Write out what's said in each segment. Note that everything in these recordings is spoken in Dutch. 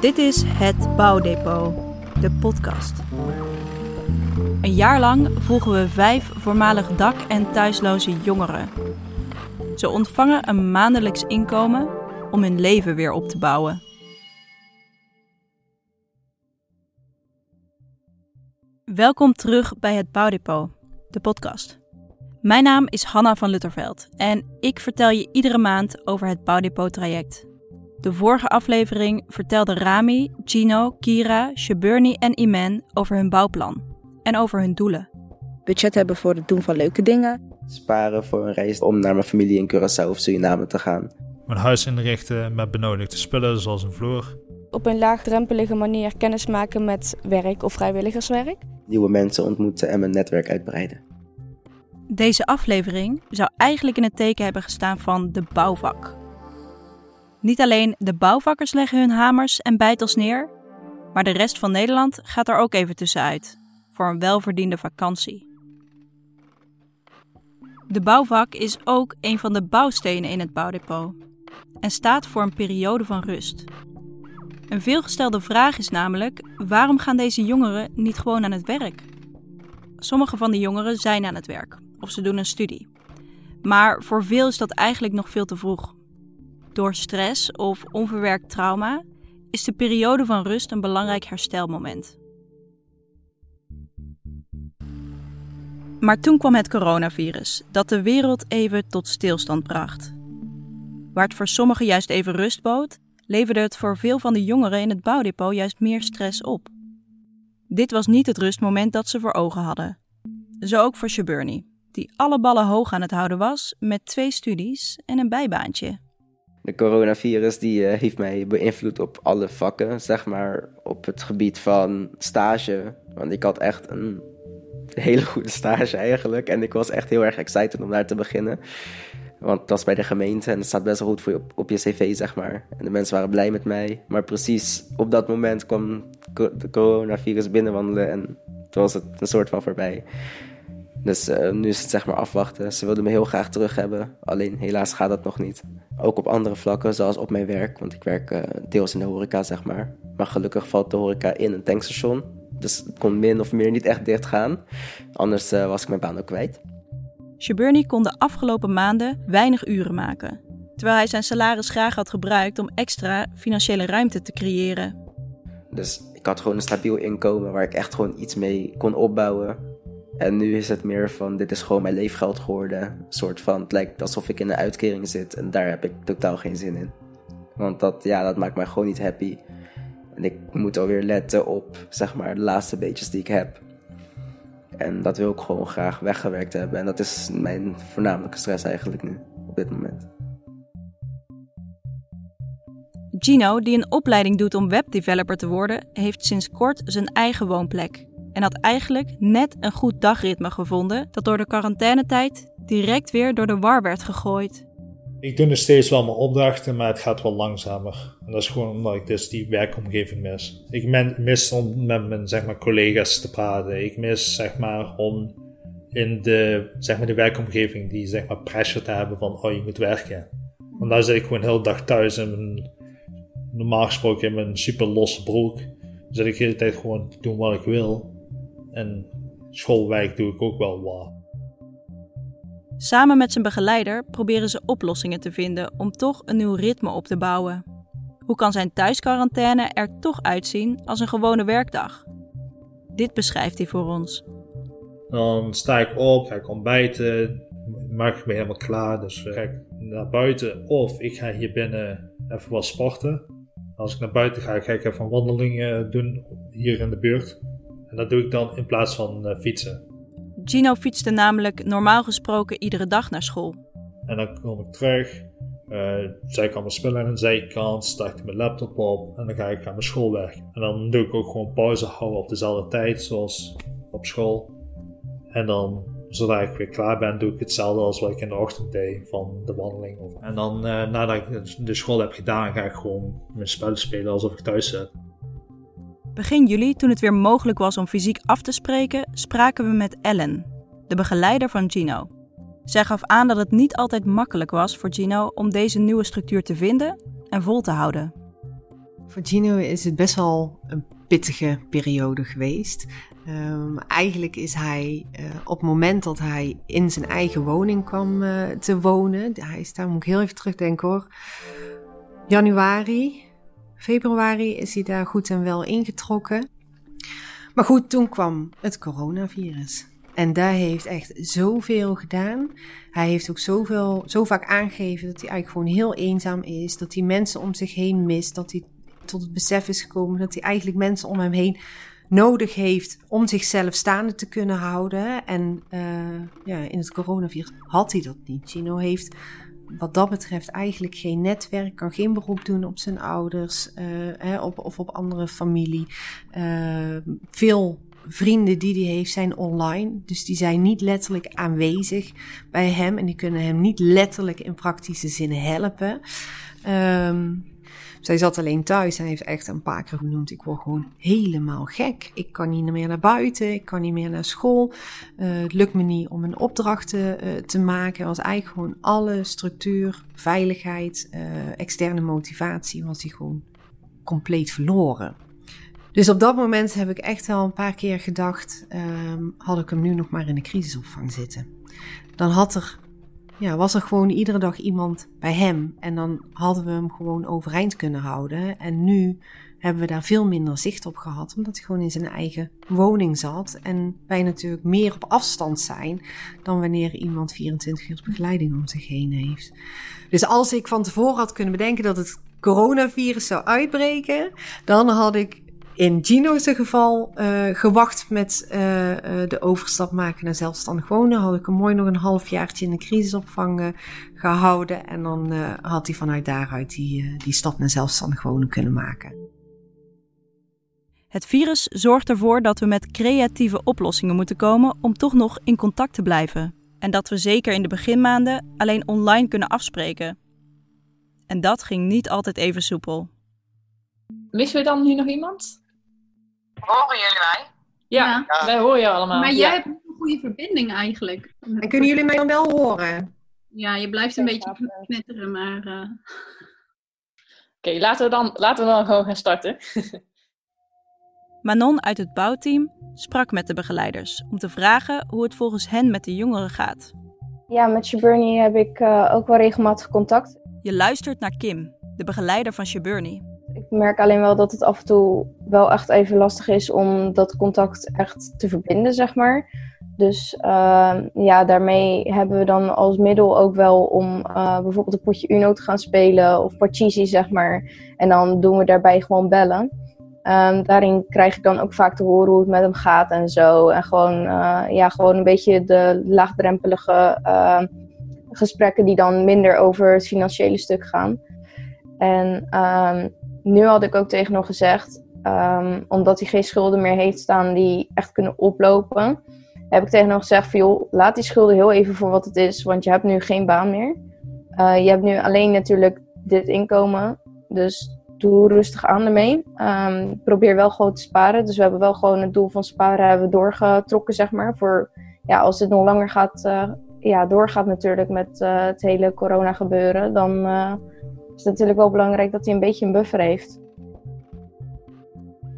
Dit is Het Bouwdepot, de podcast. Een jaar lang volgen we vijf voormalig dak- en thuisloze jongeren. Ze ontvangen een maandelijks inkomen om hun leven weer op te bouwen. Welkom terug bij Het Bouwdepot, de podcast. Mijn naam is Hanna van Lutterveld en ik vertel je iedere maand over het Bouwdepot-traject. De vorige aflevering vertelden Rami, Gino, Kira, Shaburni en Iman over hun bouwplan en over hun doelen. budget hebben voor het doen van leuke dingen. sparen voor een reis om naar mijn familie in Curaçao of Suriname te gaan. Mijn huis inrichten met benodigde spullen zoals een vloer. op een laagdrempelige manier kennis maken met werk of vrijwilligerswerk. Nieuwe mensen ontmoeten en mijn netwerk uitbreiden. Deze aflevering zou eigenlijk in het teken hebben gestaan van de bouwvak. Niet alleen de bouwvakkers leggen hun hamers en bijtels neer, maar de rest van Nederland gaat er ook even tussenuit voor een welverdiende vakantie. De bouwvak is ook een van de bouwstenen in het bouwdepot en staat voor een periode van rust. Een veelgestelde vraag is namelijk: waarom gaan deze jongeren niet gewoon aan het werk? Sommige van de jongeren zijn aan het werk of ze doen een studie. Maar voor veel is dat eigenlijk nog veel te vroeg. Door stress of onverwerkt trauma is de periode van rust een belangrijk herstelmoment. Maar toen kwam het coronavirus, dat de wereld even tot stilstand bracht. Waar het voor sommigen juist even rust bood, leverde het voor veel van de jongeren in het bouwdepot juist meer stress op. Dit was niet het rustmoment dat ze voor ogen hadden. Zo ook voor Shaburni, die alle ballen hoog aan het houden was met twee studies en een bijbaantje. De coronavirus die eh, heeft mij beïnvloed op alle vakken, zeg maar op het gebied van stage. Want ik had echt een hele goede stage eigenlijk. En ik was echt heel erg excited om daar te beginnen. Want dat was bij de gemeente en het staat best wel goed voor je op, op je cv, zeg maar. En de mensen waren blij met mij. Maar precies op dat moment kwam de coronavirus binnenwandelen en toen was het een soort van voorbij. Dus eh, nu is het zeg maar afwachten. Ze wilden me heel graag terug hebben. Alleen helaas gaat dat nog niet. Ook op andere vlakken, zoals op mijn werk. Want ik werk eh, deels in de horeca, zeg maar. Maar gelukkig valt de horeca in een tankstation. Dus het kon min of meer niet echt dicht gaan. Anders eh, was ik mijn baan ook kwijt. Shaburni kon de afgelopen maanden weinig uren maken, terwijl hij zijn salaris graag had gebruikt om extra financiële ruimte te creëren. Dus ik had gewoon een stabiel inkomen waar ik echt gewoon iets mee kon opbouwen. En nu is het meer van, dit is gewoon mijn leefgeld geworden. Een soort van, het lijkt alsof ik in een uitkering zit en daar heb ik totaal geen zin in. Want dat, ja, dat maakt mij gewoon niet happy. En ik moet alweer letten op, zeg maar, de laatste beetjes die ik heb. En dat wil ik gewoon graag weggewerkt hebben. En dat is mijn voornamelijke stress eigenlijk nu, op dit moment. Gino, die een opleiding doet om webdeveloper te worden, heeft sinds kort zijn eigen woonplek. En had eigenlijk net een goed dagritme gevonden dat door de quarantainetijd direct weer door de war werd gegooid. Ik doe nog steeds wel mijn opdrachten, maar het gaat wel langzamer. En dat is gewoon omdat ik dus die werkomgeving mis. Ik mis om met mijn zeg maar, collega's te praten. Ik mis zeg maar, om in de, zeg maar, de werkomgeving die zeg maar, pressure te hebben van oh je moet werken. Want daar zit ik gewoon heel dag thuis mijn, normaal gesproken in mijn super losse broek. Dan zit ik de hele tijd gewoon te doen wat ik wil. En schoolwerk doe ik ook wel wat. Samen met zijn begeleider proberen ze oplossingen te vinden om toch een nieuw ritme op te bouwen. Hoe kan zijn thuisquarantaine er toch uitzien als een gewone werkdag? Dit beschrijft hij voor ons. Dan sta ik op, ga ik ontbijten, maak ik me helemaal klaar. Dus ga ik naar buiten of ik ga hier binnen even wat sporten. Als ik naar buiten ga, ga ik even een wandeling doen hier in de buurt. En dat doe ik dan in plaats van eh, fietsen. Gino fietste namelijk normaal gesproken iedere dag naar school. En dan kom ik terug, eh zet ik mijn spullen aan de zijkant, start ik mijn laptop op en dan ga ik aan mijn schoolwerk. En dan doe ik ook gewoon pauze houden op dezelfde tijd zoals op school. En dan, zodra ik weer klaar ben, doe ik hetzelfde als wat ik in de ochtend deed van de wandeling. En dan, eh, nadat ik de school heb gedaan, ga ik gewoon mijn spellen spelen alsof ik thuis zit. Begin juli, toen het weer mogelijk was om fysiek af te spreken, spraken we met Ellen, de begeleider van Gino. Zij gaf aan dat het niet altijd makkelijk was voor Gino om deze nieuwe structuur te vinden en vol te houden. Voor Gino is het best wel een pittige periode geweest. Um, eigenlijk is hij uh, op het moment dat hij in zijn eigen woning kwam uh, te wonen, hij is daar, moet ik heel even terugdenken hoor, januari, februari is hij daar goed en wel ingetrokken. Maar goed, toen kwam het coronavirus. En daar heeft echt zoveel gedaan. Hij heeft ook zoveel, zo vaak aangegeven dat hij eigenlijk gewoon heel eenzaam is. Dat hij mensen om zich heen mist. Dat hij tot het besef is gekomen dat hij eigenlijk mensen om hem heen nodig heeft om zichzelf staande te kunnen houden. En uh, ja, in het coronavirus had hij dat niet. Gino heeft wat dat betreft eigenlijk geen netwerk, kan geen beroep doen op zijn ouders uh, hè, op, of op andere familie. Uh, veel vrienden die hij heeft zijn online, dus die zijn niet letterlijk aanwezig bij hem en die kunnen hem niet letterlijk in praktische zin helpen. Um, zij zat alleen thuis en heeft echt een paar keer genoemd: ik word gewoon helemaal gek. Ik kan niet meer naar buiten, ik kan niet meer naar school. Uh, het lukt me niet om een opdracht te, uh, te maken. was eigenlijk gewoon alle structuur, veiligheid, uh, externe motivatie was hij gewoon compleet verloren. Dus op dat moment heb ik echt wel een paar keer gedacht: um, had ik hem nu nog maar in de crisisopvang zitten? Dan had er ja, was er gewoon iedere dag iemand bij hem. En dan hadden we hem gewoon overeind kunnen houden. En nu hebben we daar veel minder zicht op gehad, omdat hij gewoon in zijn eigen woning zat. En wij natuurlijk meer op afstand zijn dan wanneer iemand 24 uur begeleiding om zich heen heeft. Dus als ik van tevoren had kunnen bedenken dat het coronavirus zou uitbreken, dan had ik in Gino's geval uh, gewacht met uh, uh, de overstap maken naar zelfstandig wonen. Had ik hem mooi nog een halfjaartje in de crisisopvang gehouden. En dan had hij vanuit daaruit die, die stap naar zelfstandig wonen kunnen maken. Het virus zorgt ervoor dat we met creatieve oplossingen moeten komen om toch nog in contact te blijven. En dat we zeker in de beginmaanden alleen online kunnen afspreken. En dat ging niet altijd even soepel. Missen we dan nu nog iemand? Horen jullie mij? Ja, ja. wij horen je allemaal. Maar jij hebt een goede verbinding eigenlijk. En kunnen jullie mij dan wel horen? Ja, je blijft een beetje knetteren, maar... Uh... Oké, okay, laten, we dan, laten we dan gewoon gaan starten. Manon uit het bouwteam sprak met de begeleiders om te vragen hoe het volgens hen met de jongeren gaat. Ja, met Shaburny heb ik uh, ook wel regelmatig contact. Je luistert naar Kim, de begeleider van Shaburny. Ik merk alleen wel dat het af en toe wel echt even lastig is om dat contact echt te verbinden, zeg maar. Dus uh, ja, daarmee hebben we dan als middel ook wel om uh, bijvoorbeeld een potje Uno te gaan spelen of Pachisi, zeg maar. En dan doen we daarbij gewoon bellen. Um, daarin krijg ik dan ook vaak te horen hoe het met hem gaat en zo. En gewoon, uh, ja, gewoon een beetje de laagdrempelige gesprekken die dan minder over het financiële stuk gaan. En nu had ik ook tegen hem gezegd, um, omdat hij geen schulden meer heeft staan die echt kunnen oplopen, heb ik tegen hem gezegd van joh, laat die schulden heel even voor wat het is, want je hebt nu geen baan meer. Uh, je hebt nu alleen natuurlijk dit inkomen, dus doe rustig aan ermee. Um, probeer wel gewoon te sparen. Dus we hebben wel gewoon het doel van sparen hebben doorgetrokken, zeg maar. Voor ja, als het nog langer gaat, uh, ja, doorgaat natuurlijk met uh, het hele corona gebeuren, dan is het natuurlijk wel belangrijk dat hij een beetje een buffer heeft.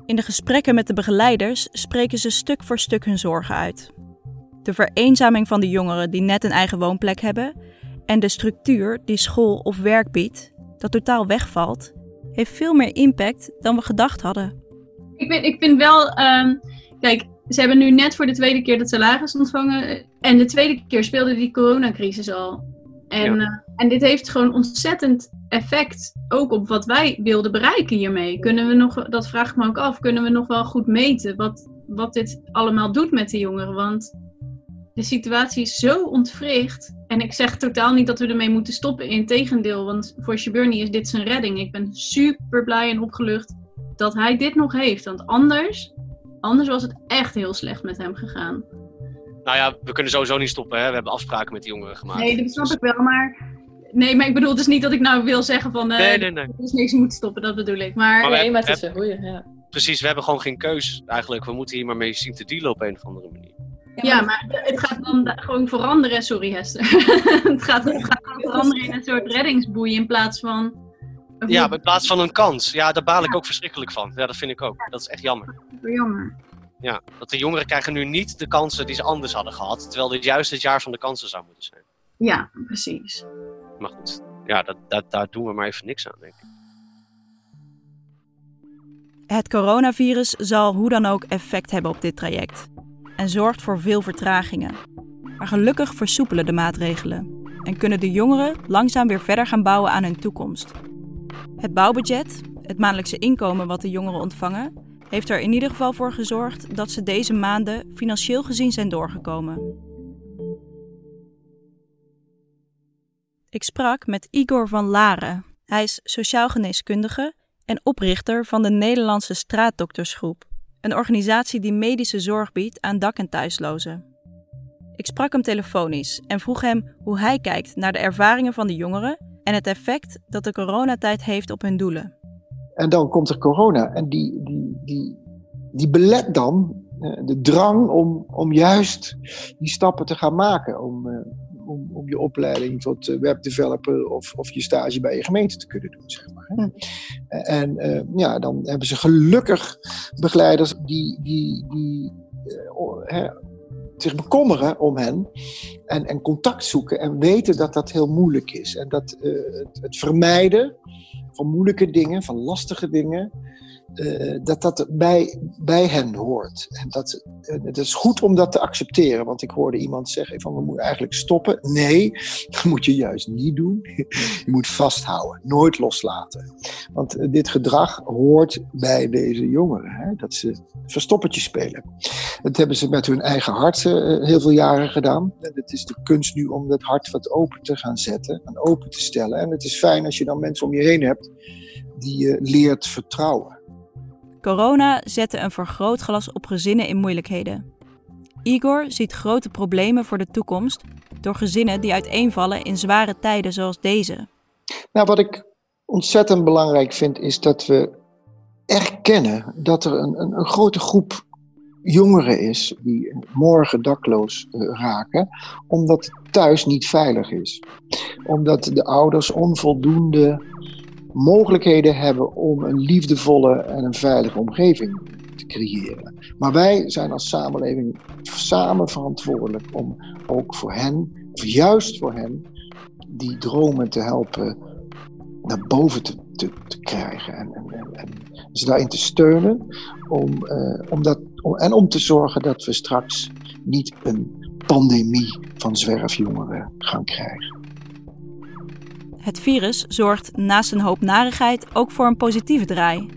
In de gesprekken met de begeleiders spreken ze stuk voor stuk hun zorgen uit. De vereenzaming van de jongeren die net een eigen woonplek hebben en de structuur die school of werk biedt, dat totaal wegvalt, heeft veel meer impact dan we gedacht hadden. Ik vind, ik vind wel, um, kijk, ze hebben nu net voor de tweede keer dat salaris ontvangen en de tweede keer speelde die coronacrisis al. En, ja. uh, en dit heeft gewoon ontzettend effect ook op wat wij wilden bereiken hiermee. Kunnen we nog, dat vraag ik me ook af, kunnen we nog wel goed meten wat, wat dit allemaal doet met de jongeren? Want de situatie is zo ontwricht. En ik zeg totaal niet dat we ermee moeten stoppen. Integendeel, want voor Shaburny is dit zijn redding. Ik ben super blij en opgelucht dat hij dit nog heeft. Want anders, anders was het echt heel slecht met hem gegaan. Nou ja, we kunnen sowieso niet stoppen. Hè? We hebben afspraken met die jongeren gemaakt. Nee, dat snap ik wel. Maar Nee, maar ik bedoel dus niet dat ik nou wil zeggen van... Uh, nee, nee, nee. Dus niks moet stoppen, dat bedoel ik. Maar, maar nee, maar het is een goeie, ja. Precies, we hebben gewoon geen keus eigenlijk. We moeten hier maar mee zien te dealen op een of andere manier. Ja, ja maar het gaat dan gewoon veranderen. Sorry Hester. het, gaat, het gaat gewoon veranderen in een soort reddingsboei in plaats van Ja, in plaats van een kans. Ja, daar baal ik ook verschrikkelijk van. Ja, dat vind ik ook. Dat is echt jammer. Jammer. Ja, dat de jongeren krijgen nu niet de kansen die ze anders hadden gehad. Terwijl dit juist het jaar van de kansen zou moeten zijn. Ja, precies. Maar goed, ja, dat, dat, daar doen we maar even niks aan, denk ik. Het coronavirus zal hoe dan ook effect hebben op dit traject en zorgt voor veel vertragingen. Maar gelukkig versoepelen de maatregelen en kunnen de jongeren langzaam weer verder gaan bouwen aan hun toekomst. Het bouwbudget, het maandelijkse inkomen wat de jongeren ontvangen, heeft er in ieder geval voor gezorgd dat ze deze maanden financieel gezien zijn doorgekomen. Ik sprak met Igor van Laren. Hij is sociaal geneeskundige en oprichter van de Nederlandse Straatdoktersgroep, een organisatie die medische zorg biedt aan dak- en thuislozen. Ik sprak hem telefonisch en vroeg hem hoe hij kijkt naar de ervaringen van de jongeren en het effect dat de coronatijd heeft op hun doelen. En dan komt er corona en die, die, die, die belet dan uh, de drang om, om juist die stappen te gaan maken. Om, uh, om, om je opleiding tot uh, webdeveloper of, of je stage bij je gemeente te kunnen doen. Zeg maar. Hm. En ja, dan hebben ze gelukkig begeleiders die, die, die zich bekommeren om hen en, en contact zoeken en weten dat dat heel moeilijk is. En dat het, het vermijden van moeilijke dingen, van lastige dingen, uh, dat dat bij, bij hen hoort. En dat, uh, het is goed om dat te accepteren, want ik hoorde iemand zeggen van we moeten eigenlijk stoppen. Nee, dat moet je juist niet doen. je moet vasthouden, nooit loslaten. Want uh, dit gedrag hoort bij deze jongeren, hè? dat ze verstoppertje spelen. Dat hebben ze met hun eigen hart heel veel jaren gedaan. En het is de kunst nu om dat hart wat open te gaan zetten en open te stellen. En het is fijn als je dan mensen om je heen hebt die je leert vertrouwen. Corona zette een vergrootglas op gezinnen in moeilijkheden. Igor ziet grote problemen voor de toekomst door gezinnen die uiteenvallen in zware tijden zoals deze. Nou, wat ik ontzettend belangrijk vind, is dat we erkennen dat er een, een, een grote groep jongeren is die morgen dakloos raken, omdat thuis niet veilig is. Omdat de ouders onvoldoende mogelijkheden hebben om een liefdevolle en een veilige omgeving te creëren. Maar wij zijn als samenleving samen verantwoordelijk om ook voor hen, of juist voor hen, die dromen te helpen naar boven te, te, krijgen. En, en, en, ze daarin te steunen. Om, uh, om dat, en om te zorgen dat we straks niet een pandemie van zwerfjongeren gaan krijgen. Het virus zorgt naast een hoop narigheid ook voor een positieve draai.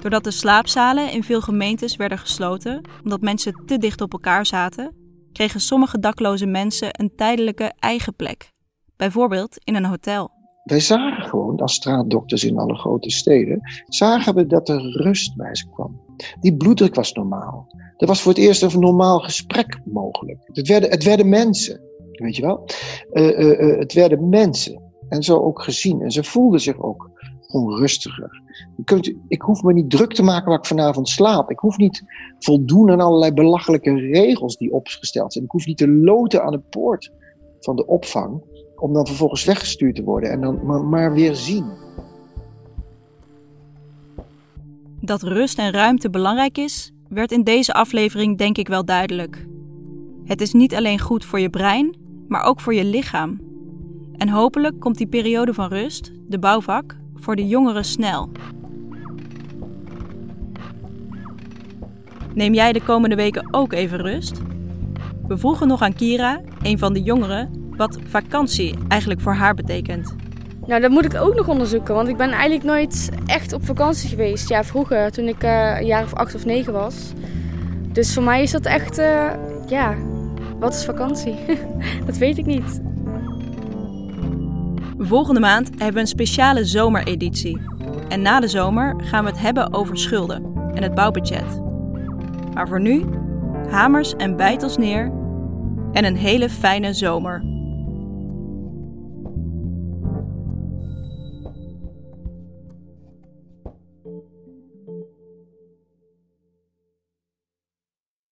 Doordat de slaapzalen in veel gemeentes werden gesloten omdat mensen te dicht op elkaar zaten, kregen sommige dakloze mensen een tijdelijke eigen plek, bijvoorbeeld in een hotel. Wij zagen gewoon als straatdokters in alle grote steden, zagen we dat er rust bij ze kwam. Die bloeddruk was normaal. Er was voor het eerst een normaal gesprek mogelijk. Het werden, het werden mensen, weet je wel? Uh, uh, uh, het werden mensen. En zo ook gezien. En ze voelden zich ook onrustiger. Je kunt, ik hoef me niet druk te maken waar ik vanavond slaap. Ik hoef niet voldoen aan allerlei belachelijke regels die opgesteld zijn. Ik hoef niet te loten aan de poort van de opvang. Om dan vervolgens weggestuurd te worden en dan maar weer zien. Dat rust en ruimte belangrijk is, werd in deze aflevering denk ik wel duidelijk. Het is niet alleen goed voor je brein, maar ook voor je lichaam. En hopelijk komt die periode van rust, de bouwvak, voor de jongeren snel. Neem jij de komende weken ook even rust? We vroegen nog aan Kira, een van de jongeren, wat vakantie eigenlijk voor haar betekent. Nou, dat moet ik ook nog onderzoeken, want ik ben eigenlijk nooit echt op vakantie geweest. Ja, vroeger, toen ik uh, een jaar of acht of negen was. Dus voor mij is dat echt, uh, ja, wat is vakantie? dat weet ik niet. Volgende maand hebben we een speciale zomereditie. En na de zomer gaan we het hebben over schulden en het bouwbudget. Maar voor nu, hamers en bijtels neer en een hele fijne zomer.